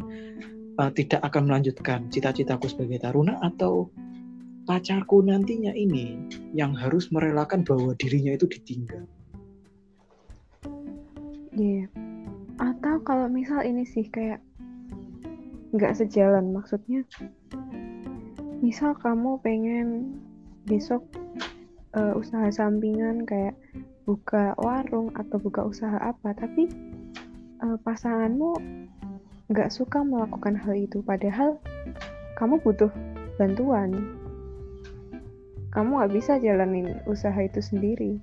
uh, tidak akan melanjutkan cita-citaku sebagai taruna atau pacarku nantinya ini yang harus merelakan bahwa dirinya itu ditinggal Iya. Atau kalau misal ini sih kayak nggak sejalan maksudnya. Misal kamu pengen besok eh, usaha sampingan kayak buka warung atau buka usaha apa, tapi eh, pasanganmu nggak suka melakukan hal itu, padahal kamu butuh bantuan. Kamu nggak bisa jalanin usaha itu sendiri.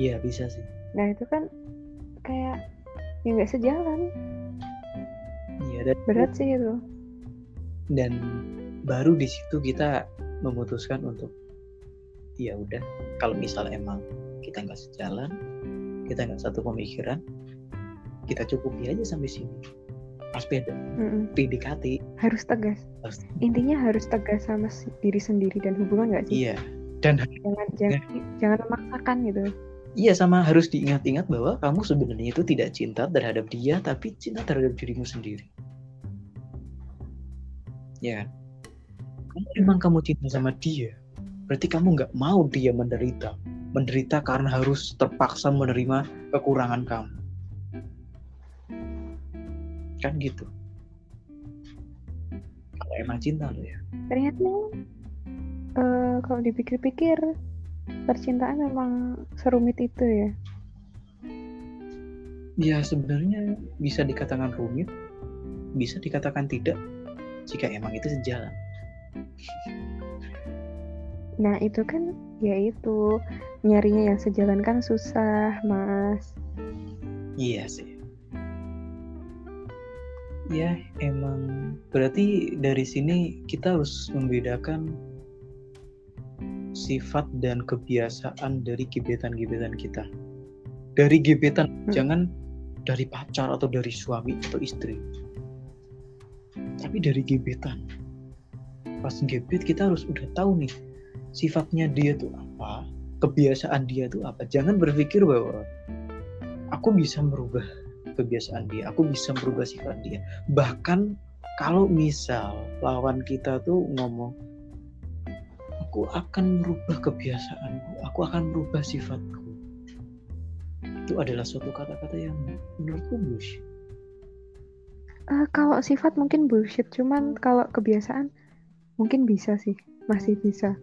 iya bisa sih Nah itu kan kayak ya nggak sejalan. iya dan Berat sih itu. dan baru di situ kita memutuskan untuk ya udah kalau misalnya emang kita nggak sejalan kita nggak satu pemikiran kita cukupi aja sampai sini pas beda Mm-mm. PDKT Harus tegas. harus Intinya harus tegas sama diri sendiri dan hubungan nggak sih? iya dan Jangan jangan jangan memaksakan gitu. iya sama harus diingat-ingat bahwa kamu sebenarnya itu tidak cinta terhadap dia tapi cinta terhadap dirimu sendiri ya? Kalau emang kamu cinta sama dia berarti kamu nggak mau dia menderita. Menderita karena harus terpaksa menerima kekurangan kamu. Kan gitu. Kalau emang cinta lo ya. Ternyata eh, kalau dipikir-pikir percintaan memang serumit itu ya. ya sebenarnya bisa dikatakan rumit bisa dikatakan tidak jika emang itu sejalan Nah itu kan ya itu nyarinya yang sejalan kan susah mas. Iya sih. Ya, emang berarti dari sini kita harus membedakan sifat dan kebiasaan dari gebetan-gebetan kita. Dari gebetan, Hmm. jangan dari pacar atau dari suami atau istri. Tapi dari gebetan. Pas gebet kita harus udah tahu nih sifatnya dia tuh apa, kebiasaan dia tuh apa. Jangan berpikir bahwa aku bisa merubah kebiasaan dia, aku bisa merubah sifat dia. Bahkan kalau misal lawan kita tuh ngomong, aku akan merubah kebiasaanku, aku akan merubah sifatku. Itu adalah suatu kata-kata yang menurutku bullshit. Eh, kalau sifat mungkin bullshit, cuman kalau kebiasaan mungkin bisa sih, masih bisa.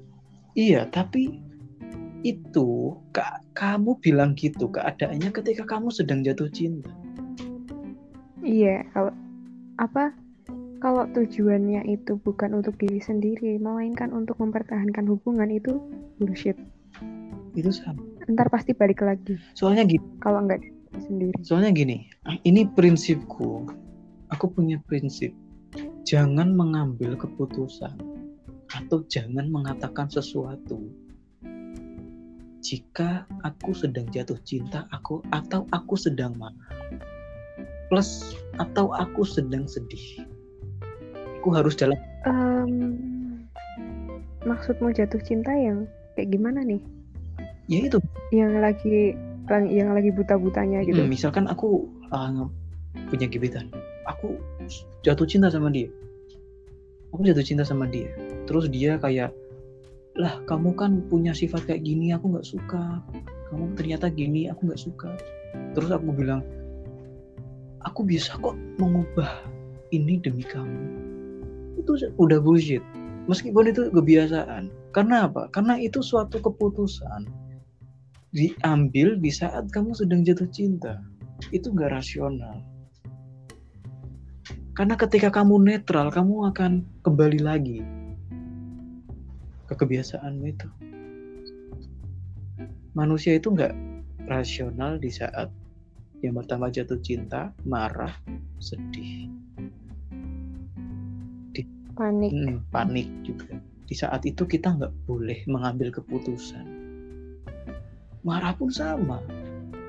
Iya, tapi itu kak kamu bilang gitu keadaannya ketika kamu sedang jatuh cinta. Iya, kalau apa? Kalau tujuannya itu bukan untuk diri sendiri, melainkan untuk mempertahankan hubungan itu bullshit. Itu sama. Ntar pasti balik lagi. Soalnya gini, Kalau nggak diri sendiri. soalnya gini, ini prinsipku. Aku punya prinsip. Jangan mengambil keputusan atau jangan mengatakan sesuatu jika aku sedang jatuh cinta aku atau aku sedang marah plus atau aku sedang sedih aku harus dalam Em, maksudmu jatuh cinta yang kayak gimana nih? ya itu Yang lagi yang lagi buta-butanya gitu. Hmm, misalkan aku uh, punya gebetan aku jatuh cinta sama dia. Aku jatuh cinta sama dia. Terus dia kayak lah kamu kan punya sifat kayak gini aku nggak suka. Kamu ternyata gini aku nggak suka. Terus aku bilang aku bisa kok mengubah ini demi kamu. Itu udah bullshit. Meskipun itu kebiasaan. Karena apa? Karena itu suatu keputusan diambil di saat kamu sedang jatuh cinta. Itu nggak rasional Karena ketika kamu netral, kamu akan kembali lagi ke kebiasaanmu itu. Manusia itu nggak rasional di saat yang pertama jatuh cinta, marah, sedih, panik hmm, panik juga. Di saat itu kita nggak boleh mengambil keputusan. Marah pun sama.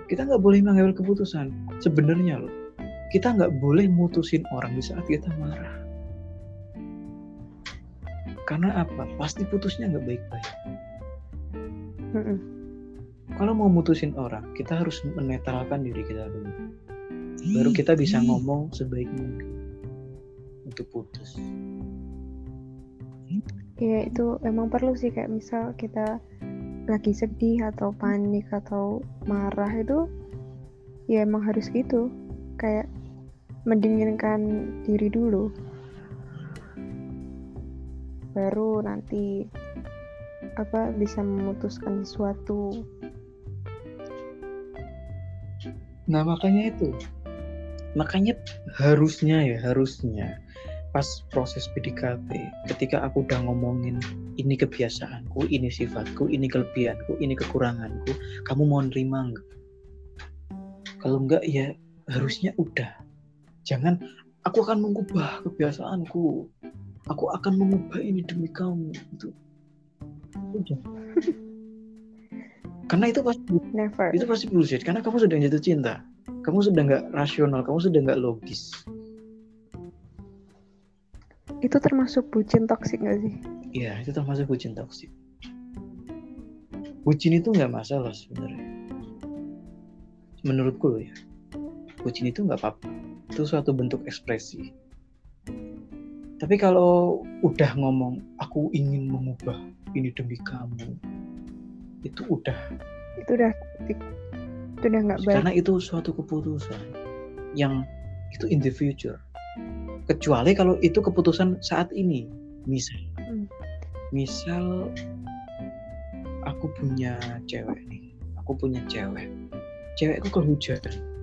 Kita nggak boleh mengambil keputusan. Sebenarnya loh, kita nggak boleh mutusin orang di saat kita marah. Karena apa? Pasti putusnya nggak baik-baik. Kalau mau mutusin orang, kita harus menetralkan diri kita dulu. Baru kita bisa ngomong sebaik mungkin untuk putus. Iya itu emang perlu sih kayak misal kita lagi sedih atau panik atau marah itu ya emang harus gitu kayak mendinginkan diri dulu baru nanti apa bisa memutuskan sesuatu Nah makanya itu, makanya harusnya ya harusnya pas proses PDKT, ketika aku udah ngomongin ini kebiasaanku, ini sifatku, ini kelebihanku, ini kekuranganku, kamu mau nerima nggak? Kalau enggak ya harusnya udah. Jangan aku akan mengubah kebiasaanku, aku akan mengubah ini demi kamu. Itu udah. Karena itu pasti never. itu pasti bullshit. Karena kamu sudah jatuh cinta. Kamu sudah nggak rasional kamu sudah nggak logis. Itu termasuk bucin toksik gak sih? Iya itu termasuk bucin toksik bucin itu nggak masalah sebenarnya. Menurutku loh ya. Bucin itu nggak apa-apa itu suatu bentuk ekspresi. Tapi kalau udah ngomong aku ingin mengubah ini demi kamu itu udah. Itu udah itu udah nggak baik. Karena itu suatu keputusan yang itu in the future. Kecuali kalau itu keputusan saat ini. Misal Hmm. misal aku punya cewek nih. Aku punya cewek. Cewekku kehujanan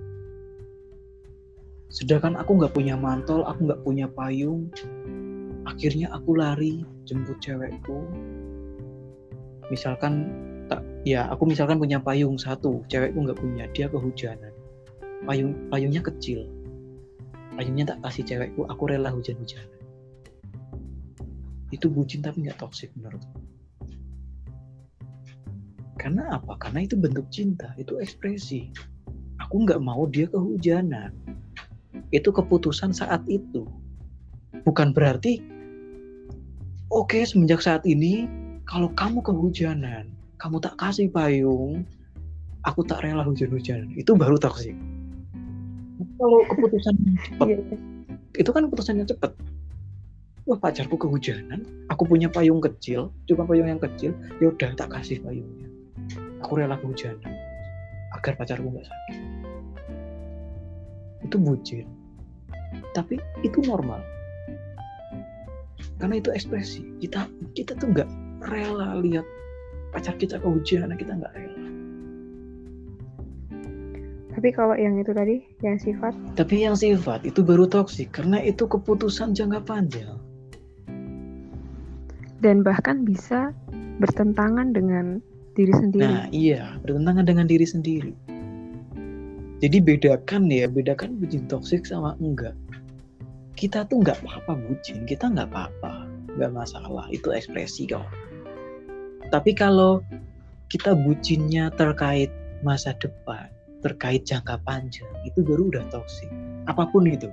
sedangkan aku nggak punya mantel aku nggak punya payung. Akhirnya aku lari jemput cewekku. Misalkan tak ya aku misalkan punya payung satu cewekku nggak punya dia kehujanan. Payung payungnya kecil. Payungnya tak kasih cewekku aku rela hujan-hujanan. Itu bucin tapi nggak toksik menurutku karena apa? Karena itu bentuk cinta itu ekspresi. Aku nggak mau dia kehujanan itu keputusan saat itu. Bukan berarti oke semenjak saat ini kalau kamu kehujanan kamu tak kasih payung aku tak rela hujan-hujanan itu baru toksik kalau keputusan cepat Iya. itu kan keputusannya cepat. Wah pacarku kehujanan aku punya payung kecil cuma payung yang kecil ya udah tak kasih payungnya. Aku rela kehujanan agar pacarku nggak sakit itu bucin. Tapi itu normal. Karena itu ekspresi. Kita kita tuh nggak rela lihat pacar kita kehujanan kita nggak rela. Tapi kalau yang itu tadi yang sifat? Tapi yang sifat itu baru toksik karena itu keputusan jangka panjang. Dan bahkan bisa bertentangan dengan diri sendiri. Nah, iya, bertentangan dengan diri sendiri. Jadi bedakan ya, bedakan bucin toksik sama enggak. Kita tuh nggak apa-apa bucin, kita nggak apa-apa, nggak masalah, itu ekspresi kok. Tapi kalau kita bucinnya terkait masa depan, terkait jangka panjang, itu baru udah toksik. Apa pun itu.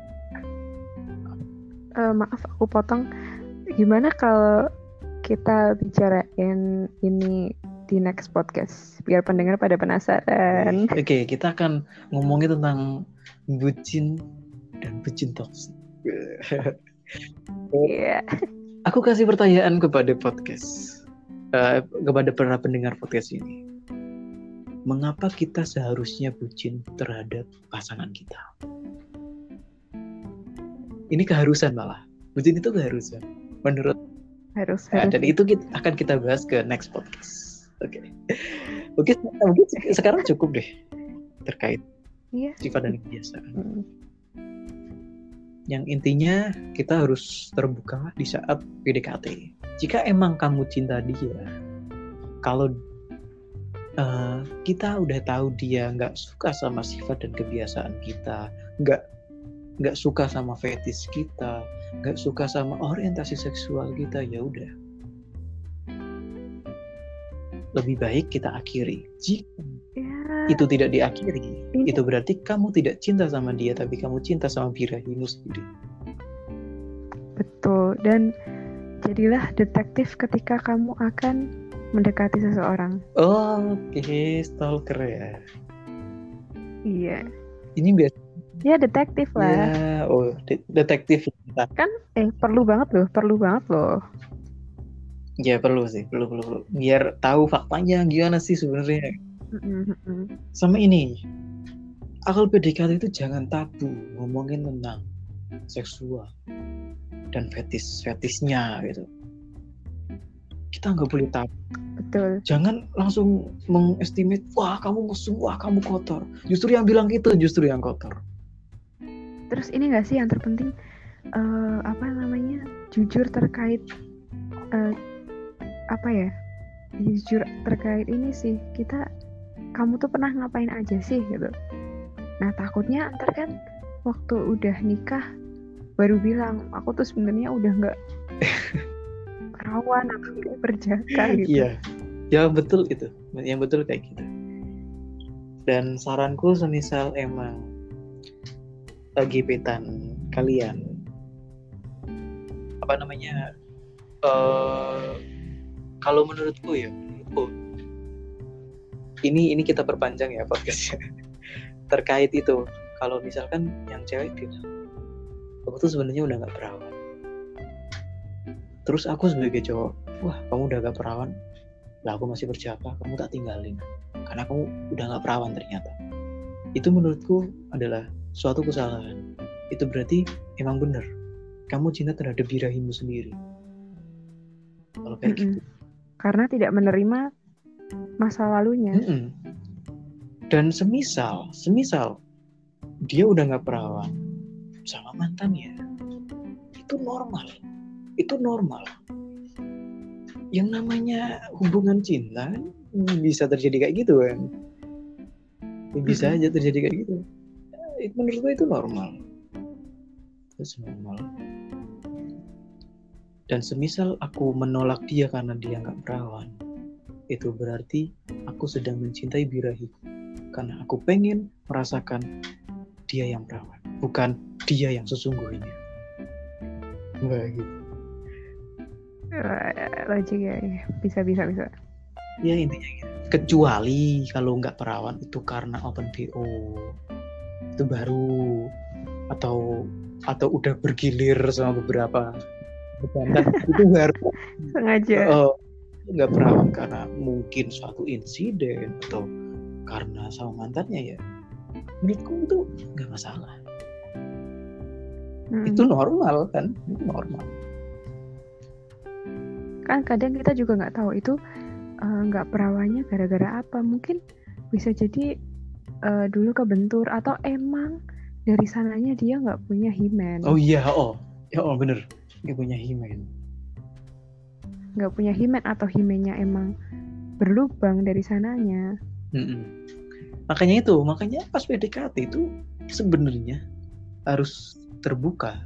Eh, maaf aku potong gimana kalau kita bicarain ini di next podcast biar pendengar pada penasaran Oke, kita akan ngomongin tentang bucin dan bucin toksik. Iya Aku kasih pertanyaan kepada podcast, eh, kepada para pendengar podcast ini. Mengapa kita seharusnya bucin terhadap pasangan kita? Ini keharusan malah. Bucin itu keharusan. Menurut harus Nah, harus dan itu kita, akan kita bahas ke next podcast. Oke. Oke, mungkin sekarang cukup deh terkait iya sifat dan kebiasaan. Hmm. yang intinya kita harus terbuka di saat PDKT jika emang kamu cinta dia kalau uh, kita udah tahu dia nggak suka sama sifat dan kebiasaan kita nggak nggak suka sama fetis kita nggak suka sama orientasi seksual kita ya udah lebih baik kita akhiri jika ya. itu tidak diakhiri ya. itu berarti kamu tidak cinta sama dia tapi kamu cinta sama birahimu sendiri betul dan jadilah detektif ketika kamu akan mendekati seseorang oh, oke okay. stalker ya iya ini biasa Ya detektif lah. Ya, oh de detektif. Kan eh perlu banget loh, perlu banget loh. Ya perlu sih, perlu perlu perlu. Biar tahu faktanya gimana sih sebenarnya. Sama ini, akal PDKT itu jangan tabu ngomongin tentang seksual dan fetis fetisnya gitu. Kita nggak boleh tabu. Betul. Jangan langsung mengestimate, wah kamu musuh, wah kamu kotor. Justru yang bilang gitu justru yang kotor terus ini gak sih yang terpenting uh, apa namanya jujur terkait uh, apa ya jujur terkait ini sih kita kamu tuh pernah ngapain aja sih gitu. Nah takutnya ntar kan waktu udah nikah baru bilang aku tuh sebenarnya udah nggak perawan atau nggak berjaka gitu. Iya. Ya betul itu yang betul kayak gitu. Dan saranku semisal emang gebetan kalian apa namanya uh, kalau menurutku ya menurutku ini ini kita perpanjang ya podcastnya terkait itu kalau misalkan yang cewek bilang aku tuh sebenarnya udah nggak perawan terus aku sebagai cowok wah kamu udah gak perawan lah aku masih berjapa kamu tak tinggalin karena kamu udah nggak perawan ternyata itu menurutku adalah suatu kesalahan, itu berarti emang benar. Kamu cinta terhadap birahimu sendiri. Kalau kayak mm -mm. gitu. Karena tidak menerima masa lalunya. Mm -mm. Dan semisal, semisal dia udah nggak perawan sama mantannya, itu normal. Itu normal. Yang namanya hubungan cinta bisa terjadi kayak gitu kan. Bisa aja terjadi kayak gitu menurut gue itu normal itu normal dan semisal aku menolak dia karena dia nggak perawan itu berarti aku sedang mencintai birahiku karena aku pengen merasakan dia yang perawan bukan dia yang sesungguhnya. Enggak gitu. Logik ya bisa bisa bisa. Ya intinya gitu. Kecuali kalau nggak perawan itu karena open bo itu baru atau atau udah bergilir sama beberapa dan itu baru sengaja. Uh, nggak perawan karena mungkin suatu insiden atau karena sama mantannya ya. Menurutku itu nggak masalah. Hmm. itu normal kan? Itu normal. Kan kadang kita juga nggak tahu itu eh, nggak uh, perawannya gara-gara apa. Mungkin bisa jadi uh, dulu kebentur atau emang dari sananya dia nggak punya himen. Oh iya oh. Ya oh bener nggak punya himen nggak punya himen atau himennya emang berlubang dari sananya. Mm -mm. makanya itu makanya pas PDKT itu sebenarnya harus terbuka.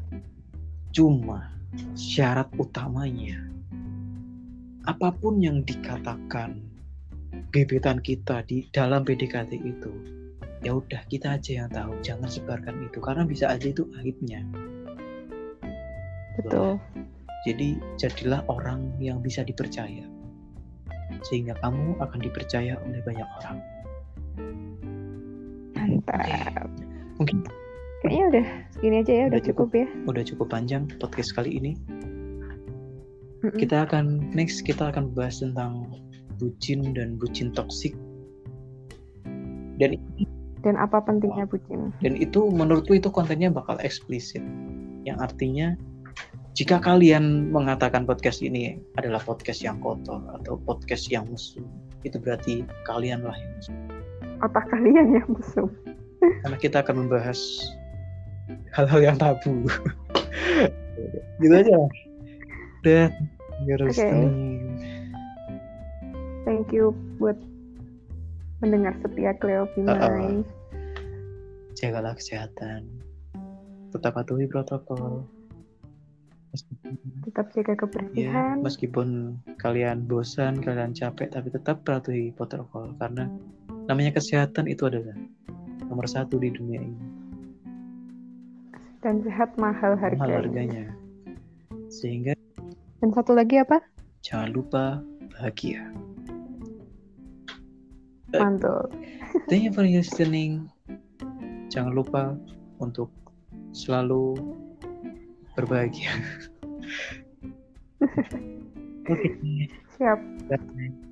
Cuma syarat utamanya apa pun yang dikatakan gebetan kita di dalam PDKT itu ya udah kita aja yang tahu. Jangan sebarkan itu karena bisa aja itu aibnya betul. Jadi jadilah orang yang bisa dipercaya sehingga kamu akan dipercaya oleh banyak orang. Mantap. Mungkin kayaknya udah segini aja ya udah, udah cukup, cukup ya. Udah cukup panjang podcast kali ini. Mm -mm. kita akan next kita akan bahas tentang bucin dan bucin toksik. Dan dan apa pentingnya bucin? Dan itu menurutku itu kontennya bakal eksplisit. Yang artinya jika kalian mengatakan podcast ini adalah podcast yang kotor atau podcast yang mesum itu berarti kalianlah yang mesum. Apa kalian yang mesum. Karena kita akan membahas hal-hal yang tabu. Gitu aja. Udah harus Oke. tenang. Thank you buat mendengar setia Cleo Pinai. jagalah kesehatan. Tetap patuhi protokol Tetap jaga ya kebersihan. meskipun kalian bosan kalian capek tapi tetap patuhi protokol karena namanya kesehatan itu adalah nomor satu di dunia ini Dan sehat mahal mahal harganya. harganya sehingga Dan satu lagi apa? jangan lupa bahagia Mantul. Thank you for listening. Jangan lupa untuk selalu berbahagia. Oke. Siap. Bye.